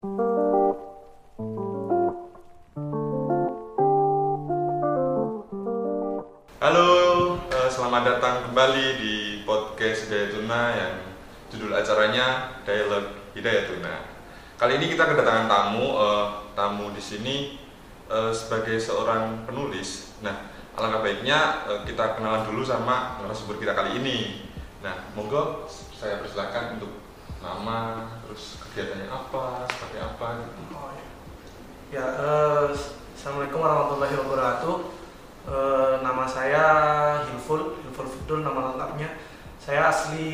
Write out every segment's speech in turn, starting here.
Halo, eh, selamat datang kembali di podcast Hidayah Tuna yang judul acaranya Dialog Hidayah Tuna. Kali ini kita kedatangan tamu, eh, tamu di sini eh, sebagai seorang penulis. Nah, alangkah baiknya kita kenalan dulu sama narasumber kita kali ini. Nah, monggo saya persilakan untuk nama, terus kegiatannya apa, seperti apa gitu. Oh, ya. Ya, eh, Assalamualaikum warahmatullahi wabarakatuh. Eh, nama saya Hilful, Hilful Fidul nama lengkapnya. Saya asli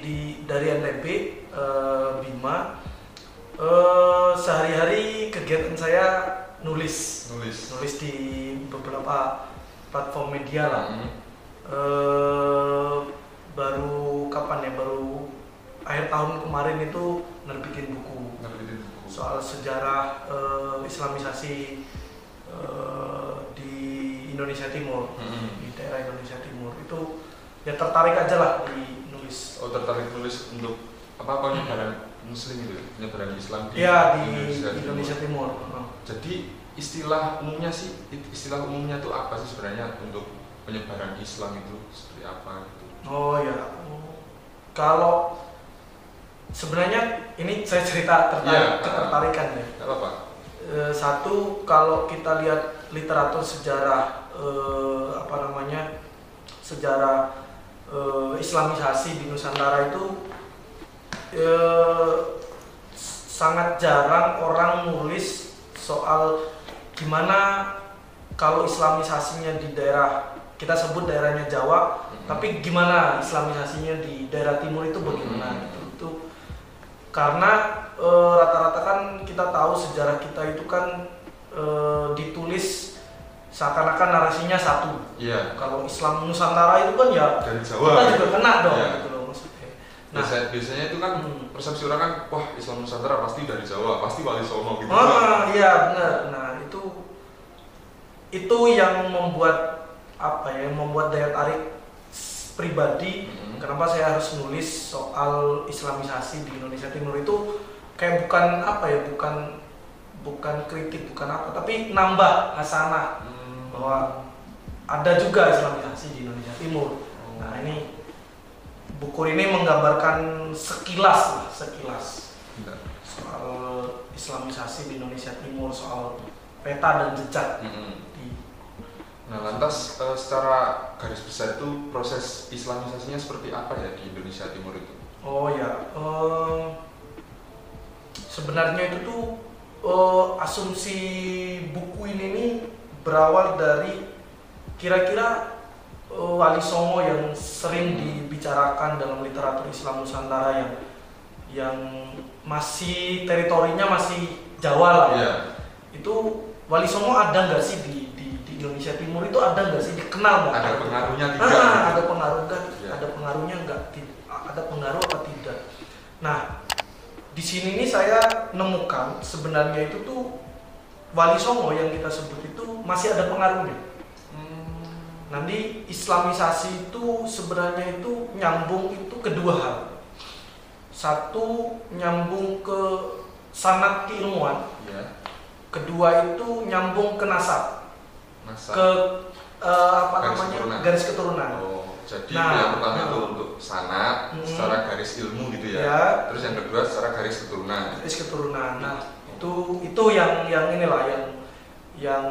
di dari NTB, eh, Bima. Eh, sehari-hari kegiatan saya nulis, Nulis. nulis di beberapa platform media lah. Hmm. Eh, baru kapan ya? Baru akhir tahun kemarin itu nerbitin buku Nerbitin buku. soal sejarah eh, Islamisasi eh, di Indonesia Timur Hmm. di daerah Indonesia Timur itu ya tertarik aja lah di nulis Oh tertarik nulis untuk apa penyebaran Muslim itu, ya? penyebaran Islam di ya di Indonesia, Indonesia, Timur. Timur, Oh. Jadi istilah umumnya sih, istilah umumnya itu apa sih sebenarnya untuk penyebaran Islam itu seperti apa gitu? oh ya kalau sebenarnya ini saya cerita tertarik Iya. ketertarikan ya apa-apa. Eh, satu kalau kita lihat literatur sejarah eh, apa namanya sejarah eh, Islamisasi di Nusantara itu eh, sangat jarang orang nulis soal gimana kalau Islamisasinya di daerah kita sebut daerahnya Jawa, Mhm. tapi gimana Islamisasinya di daerah timur itu bagaimana Mhm. gitu. Karena eh, rata-rata kan kita tahu sejarah kita itu kan eh, ditulis seakan-akan narasinya satu. Iya. Kalau Islam Nusantara itu kan ya Dari kita Jawa. juga kena dong Iya. gitu loh maksudnya. Nah, Biasa- biasanya itu kan Hmm. persepsi orang kan, wah Islam Nusantara pasti dari Jawa, pasti Wali Songo gitu. ah iya benar. Nah itu itu yang membuat apa ya, yang membuat daya tarik pribadi Mhm. Kenapa saya harus nulis soal Islamisasi di Indonesia Timur itu kayak bukan apa ya bukan bukan kritik bukan apa tapi nambah hasanah Hmm. bahwa ada juga Islamisasi di Indonesia Timur. Oh. Nah ini buku ini menggambarkan sekilas lah sekilas Bentar. soal Islamisasi di Indonesia Timur soal peta dan jejak Mhm. Nah lantas eh, secara garis besar itu proses Islamisasinya seperti apa ya di Indonesia Timur itu? oh ya eh, sebenarnya itu tuh eh, asumsi buku ini nih berawal dari kira-kira eh, Wali Songo yang sering dibicarakan dalam literatur Islam Nusantara yang yang masih teritorinya masih Jawa lah ya. Iya. Itu Wali Songo ada nggak sih di Indonesia Timur itu ada nggak sih dikenal nggak? Ada pengaruhnya tidak? Ah, gitu? ada pengaruh nggak? Iya. Ada pengaruhnya nggak? Ada pengaruh apa tidak? Nah, di sini nih saya nemukan sebenarnya itu tuh Wali Songo yang kita sebut itu masih ada pengaruhnya. Hmm. Nanti Islamisasi itu sebenarnya itu nyambung itu kedua hal. Satu nyambung ke sanat keilmuan, Iya. kedua itu nyambung ke nasab, Masa. ke eh, apa Garis namanya keturunan. garis keturunan. Oh, jadi Nah, yang pertama nah. itu untuk sanat Hmm. secara garis ilmu gitu ya. Ya. Terus yang kedua secara garis keturunan. garis keturunan. Nah, itu itu yang yang inilah yang yang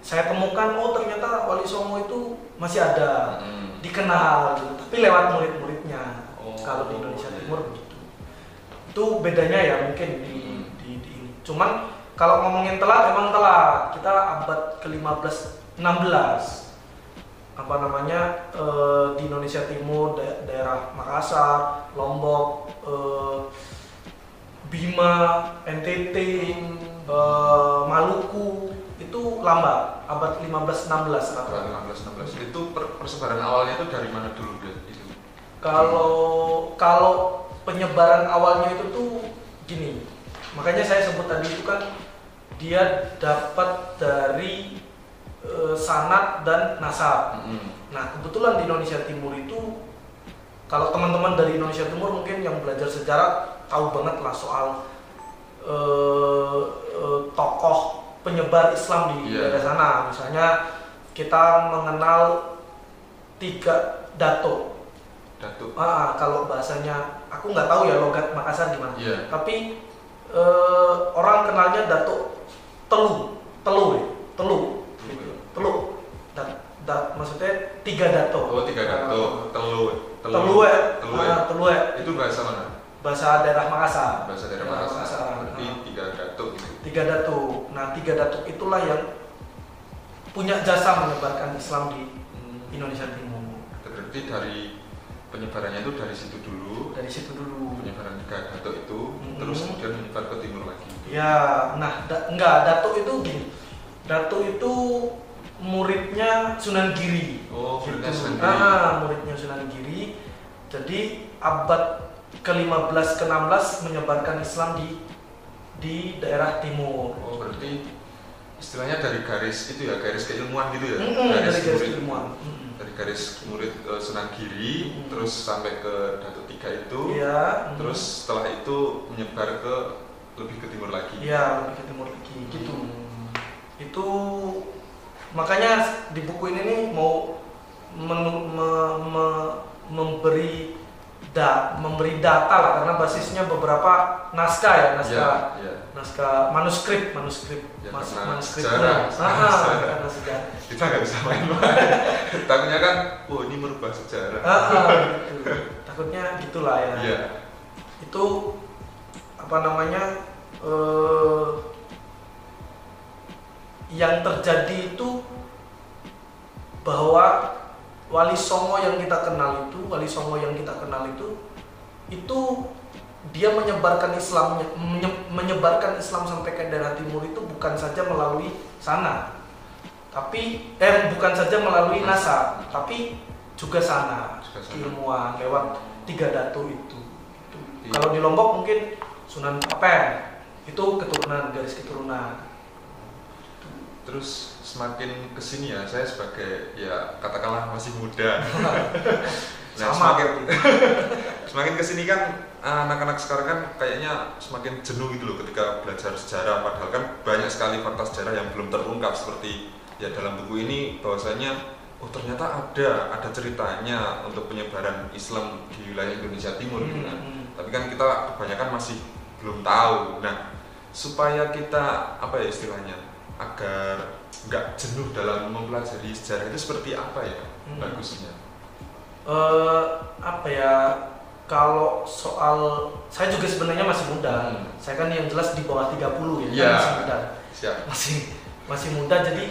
saya temukan oh ternyata Wali Songo itu masih ada Hmm. dikenal gitu. tapi lewat murid-muridnya Oh, kalau di Indonesia iya. Timur begitu itu bedanya ya mungkin di, Hmm. di, di ini cuman kalau ngomongin telat emang telat. Kita abad ke 15 16 apa namanya eh, di Indonesia Timur da- daerah Makassar Lombok eh, Bima NTT eh, Maluku itu lambat. Abad 15 16 rata-rata. Abad 15 16 itu per- persebaran awalnya itu dari mana dulu itu? Kalau kalau penyebaran awalnya itu tuh gini, makanya saya sebut tadi itu kan dia dapat dari eh, sanat dan nasab. Hmm. Nah kebetulan di Indonesia Timur itu kalau teman-teman dari Indonesia Timur mungkin yang belajar sejarah tahu banget lah soal eh, tokoh penyebar Islam di Iya. daerah sana. Misalnya kita mengenal tiga dato. Datuk. Ah, kalau bahasanya aku nggak tahu ya logat Makassar gimana. Iya. Tapi eh, orang kenalnya dato telu, telu, ya, telu, gitu. telu. Dat, dat, maksudnya tiga dato. Oh, tiga datuk. Telu. Telu, ya. Telu. Ah, telu ya. Itu bahasa mana? Bahasa daerah Makassar. Bahasa daerah Makassar. Makassar. Berarti Ah. tiga datuk gitu. tiga datuk. Nah, tiga datuk itulah yang punya jasa menyebarkan Islam di Indonesia Timur. Berarti dari penyebarannya itu dari situ dulu, Dari situ dulu. penyebaran tiga datuk itu, Mhm. terus kemudian menyebar ke timur lagi. Ya, nah, da- enggak datuk itu gini. Datuk itu muridnya Sunan Giri. Oh, muridnya Gitu. Sunan Giri. Ah, muridnya Sunan Giri. Jadi abad ke-15 ke-16 menyebarkan Islam di di daerah timur. Oh, berarti istilahnya dari garis itu ya, garis keilmuan gitu ya. Mm-mm, dari garis murid, keilmuan. Mm-mm. dari garis murid eh, Sunan Giri, Mm. terus sampai ke Datuk Tiga itu, Iya. mm. terus setelah itu menyebar ke lebih ke timur lagi. Iya, lebih ke timur lagi gitu. Hmm. Itu makanya di buku ini nih mau menu- me- me- memberi da, memberi data lah karena basisnya beberapa naskah ya, naskah Iya, iya. naskah manuskrip manuskrip Ya, mas, manuskrip sejarah. ah, karena sejarah Kita nggak bisa main-main. Takutnya kan, oh ini merubah sejarah. ah, ah, gitu. takutnya gitulah ya Iya. itu apa namanya eh, yang terjadi itu bahwa Wali Songo yang kita kenal itu Wali Songo yang kita kenal itu itu dia menyebarkan Islam menye- menyebarkan Islam sampai ke daerah timur itu bukan saja melalui sana tapi eh bukan saja melalui NASA tapi juga sana Juga sana. keilmuan lewat tiga datu itu Itu. Iya. kalau di Lombok mungkin Sunan Apen itu keturunan garis keturunan Terus semakin ke sini ya, saya sebagai ya katakanlah masih muda. Nah, Sama. semakin semakin ke sini kan anak-anak sekarang kan kayaknya semakin jenuh gitu loh ketika belajar sejarah padahal kan banyak sekali fakta sejarah yang belum terungkap seperti ya dalam buku ini bahwasanya oh ternyata ada ada ceritanya untuk penyebaran Islam di wilayah Indonesia Timur gitu kan. Hmm. Tapi kan kita kebanyakan masih belum tahu. Nah, supaya kita apa ya istilahnya agar nggak jenuh dalam mempelajari sejarah itu seperti apa ya Hmm. bagusnya? Eh, apa ya kalau soal saya juga sebenarnya masih muda Hmm. saya kan yang jelas di bawah 30 ya Iya. kan masih muda Siap. masih masih muda jadi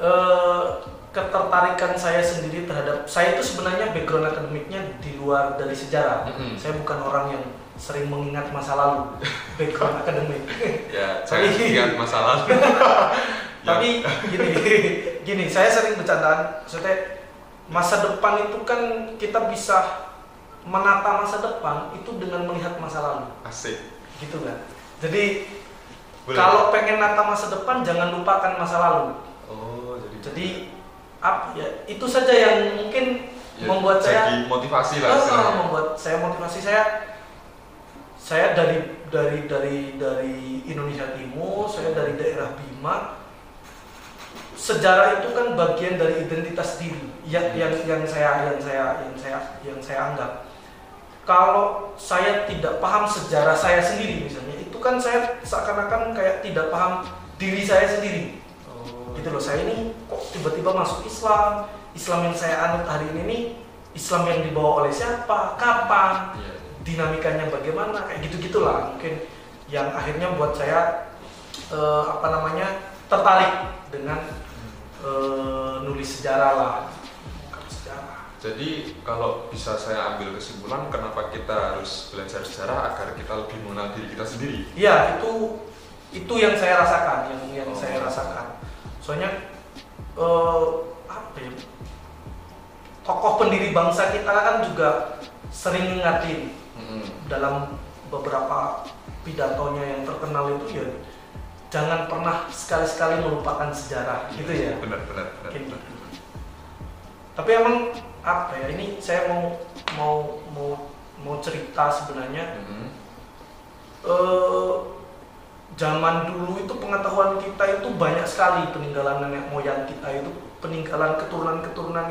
eh, ketertarikan saya sendiri terhadap saya itu sebenarnya background akademiknya di luar dari sejarah Mm-mm. saya bukan orang yang sering mengingat masa lalu background akademik Ya, saya Tapi- ingat masa lalu. Ya. tapi gini gini saya sering bercandaan maksudnya masa depan itu kan kita bisa menata masa depan itu dengan melihat masa lalu asik. gitu kan jadi Boleh. kalau pengen nata masa depan jangan lupakan masa lalu oh, jadi jadi apa ya itu saja yang mungkin ya, membuat saya motivasi lah Ah, membuat saya motivasi saya. Saya dari dari dari dari Indonesia Timur saya dari daerah Bima. Sejarah itu kan bagian dari identitas diri yang yang yang saya yang saya yang saya yang saya anggap. Kalau saya tidak paham sejarah saya sendiri misalnya itu kan saya seakan-akan kayak tidak paham diri saya sendiri gitu loh saya ini kok tiba-tiba masuk Islam? Islam yang saya anut hari ini nih Islam yang dibawa oleh siapa? Kapan? Iya. dinamikanya bagaimana? Kayak gitu gitulah mungkin yang akhirnya buat saya eh, apa namanya tertarik dengan eh, nulis sejarah lah. Jadi kalau bisa saya ambil kesimpulan kenapa kita harus belajar sejarah agar kita lebih mengenal diri kita sendiri. Iya itu itu yang saya rasakan yang yang Oh. saya rasakan soalnya eh, apa ya tokoh pendiri bangsa kita kan juga sering ngingatin Mm-mm. dalam beberapa pidatonya yang terkenal itu ya jangan pernah sekali-sekali melupakan sejarah gitu ya Benar, benar, benar. Mungkin benar. tapi emang apa ya ini saya mau mau mau mau cerita sebenarnya Mm-mm. eh, zaman dulu itu pengetahuan kita itu banyak sekali peninggalan nenek moyang kita itu peninggalan keturunan-keturunan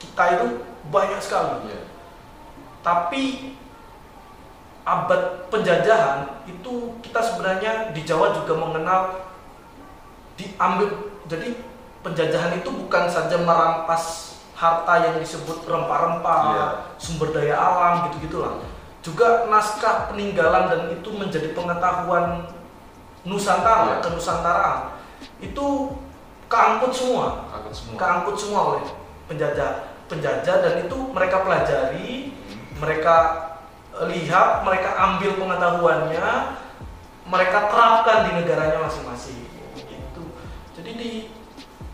kita itu banyak sekali Iya. tapi abad penjajahan itu kita sebenarnya di Jawa juga mengenal diambil jadi penjajahan itu bukan saja merampas harta yang disebut rempah-rempah, Iya. sumber daya alam gitu-gitulah. Juga naskah peninggalan dan itu menjadi pengetahuan Nusantara, Iya. kenusantaraan. Itu keangkut semua Angkut semua. keangkut semua oleh penjajah penjajah dan itu mereka pelajari Hmm. mereka lihat mereka ambil pengetahuannya mereka terapkan di negaranya masing-masing gitu jadi di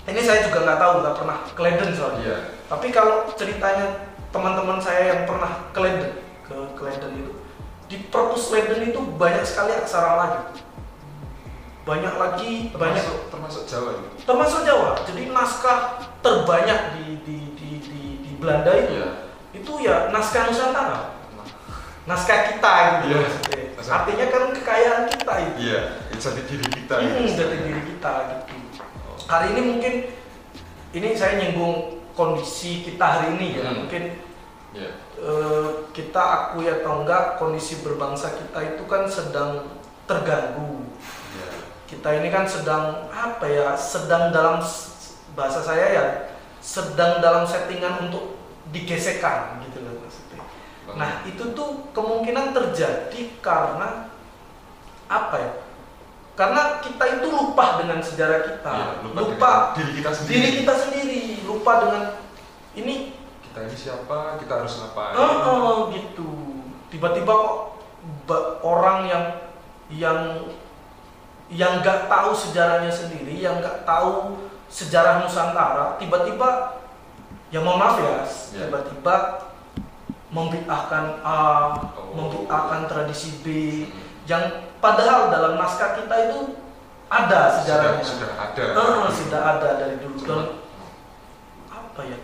ini saya juga nggak tahu nggak pernah ke Leiden soalnya Iya. tapi kalau ceritanya teman-teman saya yang pernah ke Leiden ke, ke Leiden itu di perpus Leiden itu banyak sekali aksara Melayu banyak lagi banyak Termasuk, termasuk Jawa termasuk Jawa. Jadi naskah terbanyak di di di di, di Belanda itu Iya. itu ya naskah Nusantara, Nah, naskah kita gitu. Naskah. Artinya kan kekayaan kita itu. Iya, jadi diri kita. Hmm, gitu. dari diri kita gitu. Oh. Hari ini mungkin ini saya nyinggung kondisi kita hari ini ya. Hmm. Mungkin Iya. eh, kita akui atau enggak kondisi berbangsa kita itu kan sedang terganggu. Kita ini kan sedang apa ya sedang dalam bahasa saya ya sedang dalam settingan untuk digesekan gitu loh maksudnya. Nah itu tuh kemungkinan terjadi karena apa ya? Karena kita itu lupa dengan sejarah kita, Iya, lupa, lupa dengan diri kita sendiri. diri kita sendiri, lupa dengan ini Kita ini siapa? Kita harus ngapain? Oh, oh, gitu. Tiba-tiba kok orang yang yang yang nggak tahu sejarahnya sendiri, yang nggak tahu sejarah Nusantara, tiba-tiba ya mohon maaf ya, Ya. tiba-tiba membid'ahkan A, Oh. membid'ahkan tradisi B, Hmm. yang padahal dalam naskah kita itu ada sejarahnya. Sudah, sudah ada. Ah, sudah ada dari dulu dan apa ya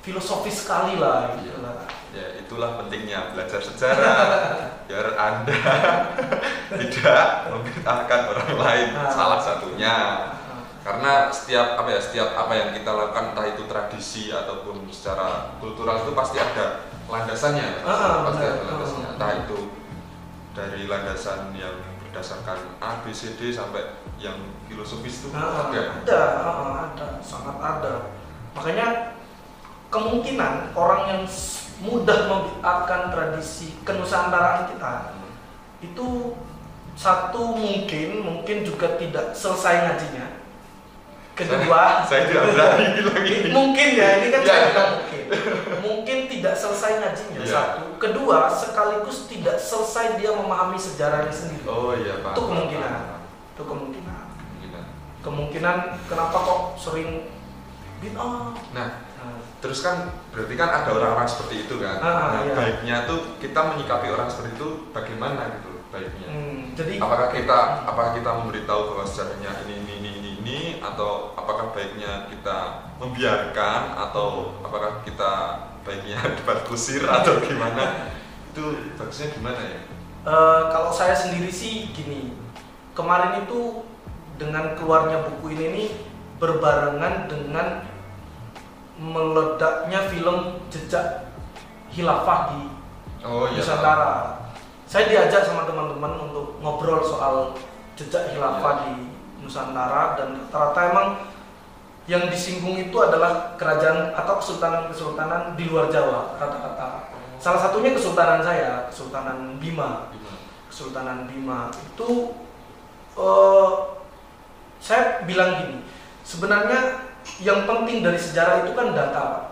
filosofis sekali lah Iya. gitu lah. Ya itulah pentingnya belajar sejarah biar anda tidak membid'ahkan orang lain Ah. salah satunya Ah. karena setiap apa ya setiap apa yang kita lakukan entah itu tradisi ataupun secara kultural itu pasti ada landasannya Ah, pasti ada landasannya Ah. entah itu dari landasan yang berdasarkan A B C D sampai yang filosofis itu Ah, ada ada, ada, sangat ada. Makanya kemungkinan orang yang mudah membid'ahkan tradisi kenusantaraan kita. Itu satu mungkin mungkin juga tidak selesai ngajinya. Kedua, saya tidak berani bilang ini mungkin ya ini kan Ya. saya bilang mungkin. Mungkin tidak selesai ngajinya Ya. satu. Kedua sekaligus tidak selesai dia memahami sejarahnya sendiri. Oh iya pak. Itu kemungkinan. itu kemungkinan. Kemungkinan kenapa kok sering bid'ah? Nah, Terus kan berarti kan ada orang-orang seperti itu kan. Ah, nah, iya. baiknya tuh kita menyikapi orang seperti itu bagaimana gitu baiknya. hmm, jadi Apakah kita apakah kita memberitahu bahwa sejarahnya ini ini ini ini, ini atau apakah baiknya kita membiarkan atau apakah kita baiknya debat kusir atau gimana? Itu bagusnya gimana ya? eh, kalau saya sendiri sih gini kemarin itu dengan keluarnya buku ini nih berbarengan dengan meledaknya film jejak hilafah di Oh iya. Nusantara. Saya diajak sama teman-teman untuk ngobrol soal jejak hilafah di Nusantara dan rata-rata emang yang disinggung itu adalah kerajaan atau kesultanan-kesultanan di luar Jawa rata-rata. Salah satunya kesultanan saya, Kesultanan Bima. Kesultanan Bima itu eh, saya bilang gini, sebenarnya yang penting dari sejarah itu kan data. Pak.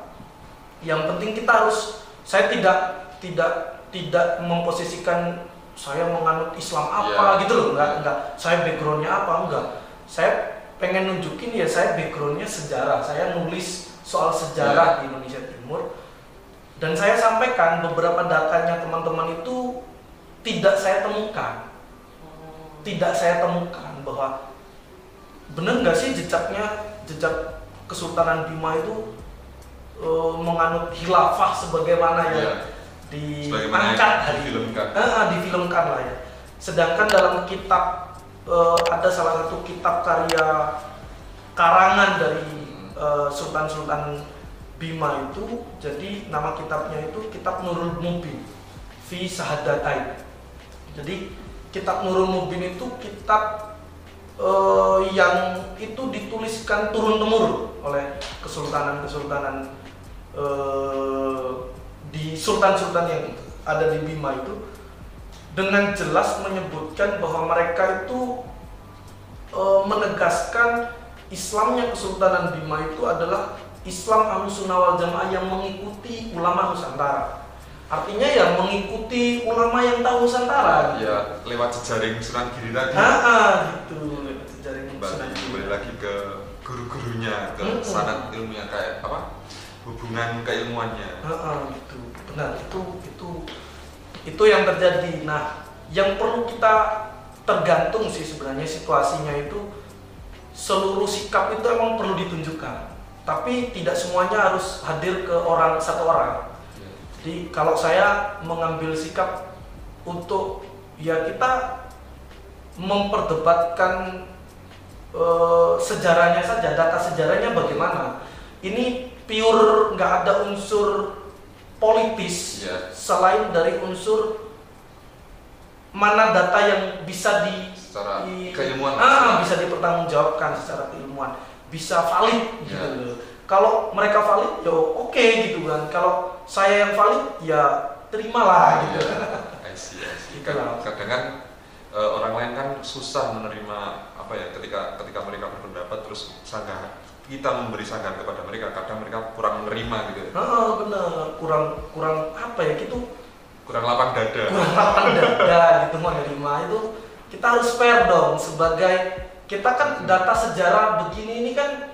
Yang penting kita harus saya tidak tidak tidak memposisikan saya menganut Islam apa Iya. gitu loh, enggak enggak. Saya backgroundnya apa enggak. Saya pengen nunjukin ya saya backgroundnya sejarah. Saya nulis soal sejarah di Indonesia Timur dan saya sampaikan beberapa datanya teman-teman itu tidak saya temukan tidak saya temukan bahwa benar nggak sih jejaknya jejak Kesultanan Bima itu eh, menganut hilafah sebagaimana yang Iya. diangkat hari difilmkan. Ah, ah, difilmkan lah ya sedangkan dalam kitab eh, ada salah satu kitab karya karangan dari eh, Sultan-Sultan Bima itu jadi nama kitabnya itu kitab Nurul Mubin fi Sahadatain jadi kitab Nurul Mubin itu kitab eh, yang itu dituliskan turun temurun oleh kesultanan-kesultanan eh, di sultan-sultan yang ada di Bima itu dengan jelas menyebutkan bahwa mereka itu eh, menegaskan Islamnya Kesultanan Bima itu adalah Islam Ahlussunnah wal Jamaah yang mengikuti ulama Nusantara. Artinya ya mengikuti ulama yang tahu Nusantara. Ya lewat jejaring Sunan Giri tadi. Ah, ah, gitu. Jaring Kembali Sunan Giri. kembali lagi ke guru-gurunya, ke Mm-mm. sanat ilmunya kayak apa? Hubungan keilmuannya. Ah, ah, gitu. Benar itu itu itu yang terjadi. Nah, yang perlu kita tergantung sih sebenarnya situasinya itu seluruh sikap itu emang perlu ditunjukkan. Tapi tidak semuanya harus hadir ke orang satu orang. Ya. Jadi kalau saya mengambil sikap untuk ya kita memperdebatkan eh, sejarahnya saja, data sejarahnya bagaimana. Ini pure nggak ada unsur politis Ya. selain dari unsur mana data yang bisa di Secara di- keilmuan. ah, bisa dipertanggungjawabkan secara keilmuan, bisa valid gitu Ya. loh. Kalau mereka valid, ya oke gitu kan. Kalau saya yang valid, ya terimalah gitu. Iya. I see, I see. Kadang kan eh, orang lain kan susah menerima apa ya ketika ketika mereka berpendapat terus sanggah kita memberi sanggahan kepada mereka kadang mereka kurang menerima gitu. Ah, bener, kurang kurang apa ya gitu. Kurang lapang dada. Kurang lapang dada gitu menerima. Itu kita harus fair dong sebagai kita kan data sejarah begini ini kan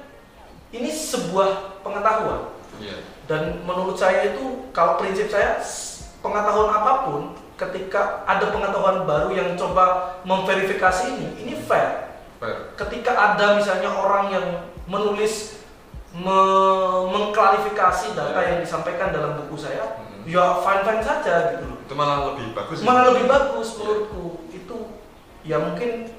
ini sebuah pengetahuan. Iya. Dan menurut saya itu kalau prinsip saya pengetahuan apa pun ketika ada pengetahuan baru yang coba memverifikasi ini ini fair ketika ada misalnya orang yang menulis me- mengklarifikasi data Ya. yang disampaikan dalam buku saya Mhm. ya fine fine saja gitu loh. Itu malah lebih bagus malah lebih bagus menurutku. Itu ya mungkin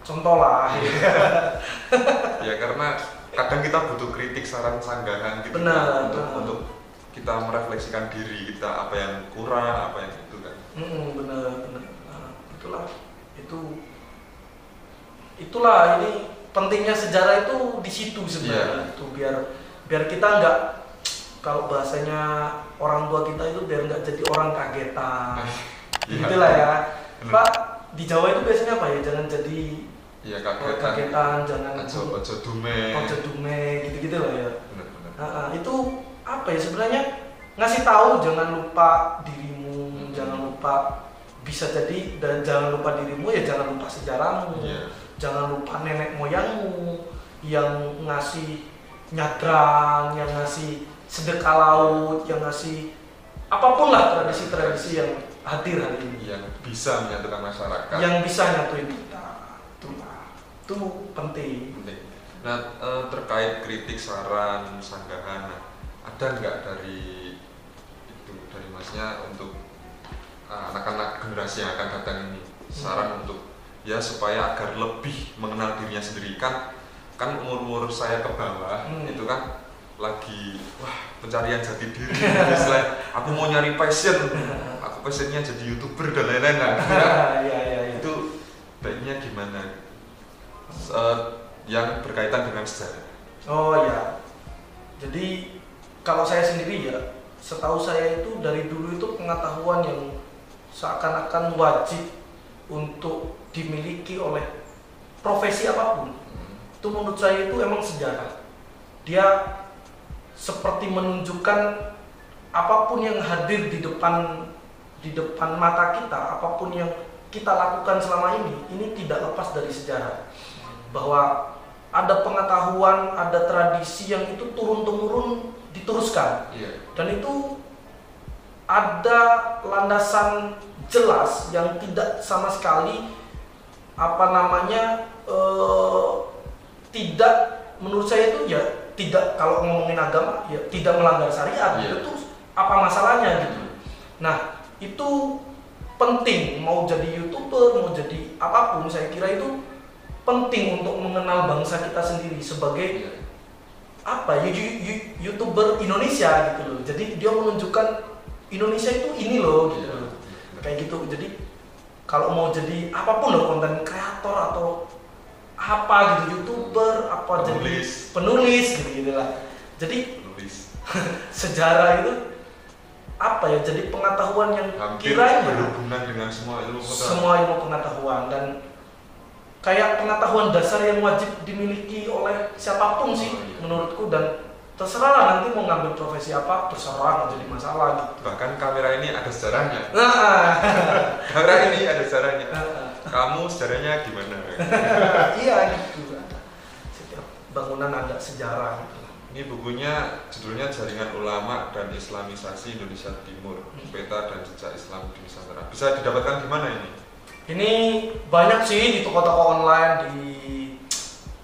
contoh lah ya karena kadang kita butuh kritik saran sanggahan gitu Benar, kan, untuk benar. untuk kita merefleksikan diri kita apa yang kurang apa yang itu kan. Mm, bener bener Nah, itulah. Itu itulah ini pentingnya sejarah itu di situ sebenarnya. Itu biar biar kita nggak kalau bahasanya orang tua kita itu biar nggak jadi orang kagetan. Iya. itulah ya. Bener. pak di Jawa itu biasanya apa ya? Jangan jadi iya orang kagetan. kagetan jangan ojo ojo dume ojo dume gitu gitu lah ya. Bener bener Nah, ah, itu apa ya sebenarnya? Ngasih tahu jangan lupa dirimu, Hmm. jangan lupa bisa jadi dan jangan lupa dirimu ya jangan lupa sejarahmu, Iya. Jangan lupa nenek moyangmu yang ngasih nyadrang, yang ngasih sedekah laut, yang ngasih apa pun lah tradisi-tradisi yang hadir hari ini, yang bisa menyatukan masyarakat. Yang bisa nyatuin kita, itulah. Itu penting. penting. Nah eh, terkait kritik, saran, sanggahan, nah, ada nggak dari itu dari masnya untuk eh, anak-anak generasi yang akan datang ini? Saran untuk ya supaya agar lebih mengenal dirinya sendiri. Kan kan umur-umur saya ke bawah Hmm. itu kan lagi wah pencarian jati diri. Istilah aku mau nyari passion. Aku passionnya jadi youtuber dan lain-lain nah, ya, ya, ya. itu baiknya gimana? Eh, yang berkaitan dengan sejarah. Oh ya, jadi kalau saya sendiri ya, setahu saya itu dari dulu itu pengetahuan yang seakan-akan wajib untuk dimiliki oleh profesi apa pun. Itu menurut saya itu emang sejarah. Dia seperti menunjukkan apa pun yang hadir di depan di depan mata kita, apa pun yang kita lakukan selama ini, ini tidak lepas dari sejarah. Bahwa ada pengetahuan, ada tradisi yang itu turun temurun diteruskan iya dan itu ada landasan jelas yang tidak sama sekali apa namanya eh, tidak menurut saya itu ya tidak kalau ngomongin agama ya tidak melanggar syariat Iya. itu apa masalahnya gitu nah itu penting mau jadi youtuber mau jadi apa pun saya kira itu penting untuk mengenal bangsa kita sendiri sebagai Iya. apa ya youtuber Indonesia gitu loh jadi dia menunjukkan Indonesia itu ini loh gitu Iya. loh. kayak gitu jadi kalau mau jadi apa pun loh konten kreator atau apa gitu youtuber apa jadi Penulis. penulis gitu gitu lah jadi Nulis. sejarah itu apa ya jadi pengetahuan yang Hampir kiranya berhubungan dengan semua ilmu pengetahuan. semua ilmu pengetahuan dan kayak pengetahuan dasar yang wajib dimiliki oleh siapa pun sih Oh, iya. menurutku dan terserah lah nanti mau ngambil profesi apa terserah nggak jadi masalah gitu Bahkan kamera ini ada sejarahnya. nah, Kamera ini ada sejarahnya. nah, Kamu sejarahnya gimana? iya gitu setiap bangunan ada sejarah gitu Ini bukunya judulnya Jaringan Ulama dan Islamisasi Indonesia Timur. Peta dan Jejak Islam di Nusantara. Bisa didapatkan di mana ini? ini banyak sih di toko-toko online di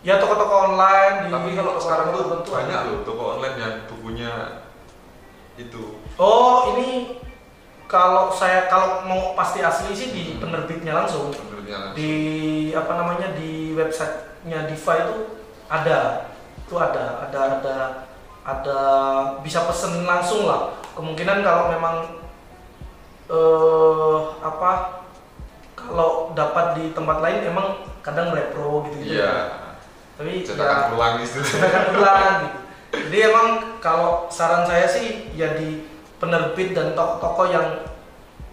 ya toko-toko online di Tapi kalau sekarang tuh tertentu banyak loh toko online yang bukunya itu. Oh, ini kalau saya kalau mau pasti asli sih di penerbitnya langsung. Menurutnya langsung. Di apa namanya di websitenya Diva itu ada, itu ada, ada, ada, ada bisa pesen langsung lah. Kemungkinan kalau memang eh apa kalau dapat di tempat lain emang kadang repro gitu gitu. Iya. Tapi ya, Cetakan ulang itu. sedangkan bulan gitu. Jadi emang kalau saran saya sih ya di penerbit dan toko-toko yang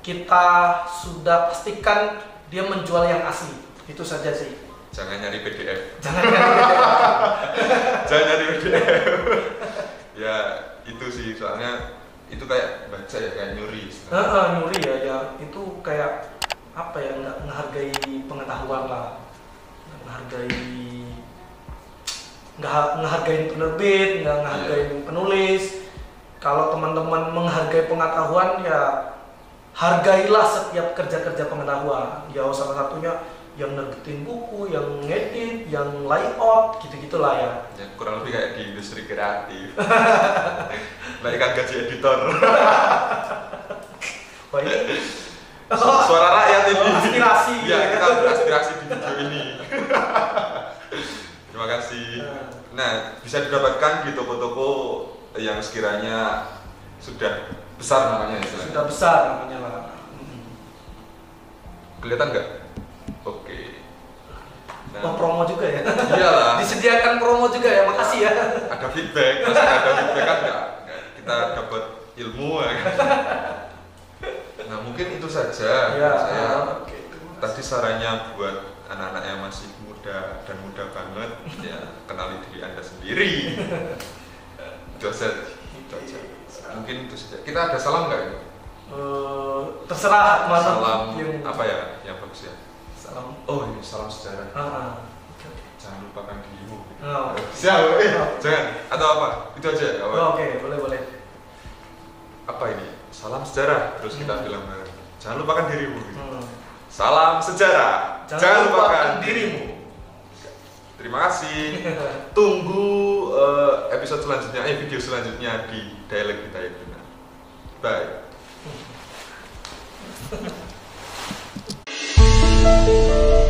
kita sudah pastikan dia menjual yang asli. Itu saja sih. Jangan nyari PDF. Jangan kan Jangan nyari PDF. ya itu sih soalnya itu kayak baca ya kayak nyuri. Heeh, nyuri ya ya itu kayak apa ya nggak menghargai pengetahuan lah. Menghargai nggak menghargai penerbit, nggak menghargai penulis. Kalau teman-teman menghargai pengetahuan ya hargailah setiap kerja-kerja pengetahuan. Ya salah satunya yang nerbitin buku, yang ngedit, yang layout, gitu-gitulah ya. Ya, kurang lebih kayak di industri kreatif. Naikkan gaji editor. Wah ini Su- Suara rakyat ini. Oh, aspirasi. Ya, kita aspirasi di video ini. Kasih. Nah, bisa didapatkan di toko-toko yang sekiranya sudah besar namanya istilahnya. sudah besar namanya lah. Mm. Kelihatan nggak? Oke. Oh, Nah, promo juga ya. iyalah. Disediakan promo juga ya, makasih ya. Ada feedback, nggak ada feedback kan nggak? Kita dapat ilmu ya kan. Nah, mungkin itu saja. Ya, Saya kasih. tadi sarannya buat anak-anak yang masih muda dan muda banget ya kenali diri anda sendiri itu aja itu aja mungkin itu saja kita ada salam nggak ini Eh, terserah mana salam yang apa ya yang bagus ya salam. oh ini salam sejarah Ah, ah. Oke, oke. jangan lupakan dirimu Oh. siap eh jangan atau apa itu aja ya. Oh, Oke, boleh boleh. apa ini salam sejarah terus kita Hmm. bilang jangan lupakan dirimu Hmm. salam sejarah Jangan lupakan dirimu. Terima kasih. Tunggu uh, episode selanjutnya, eh, video selanjutnya di Dialog Kita ya itu Bye.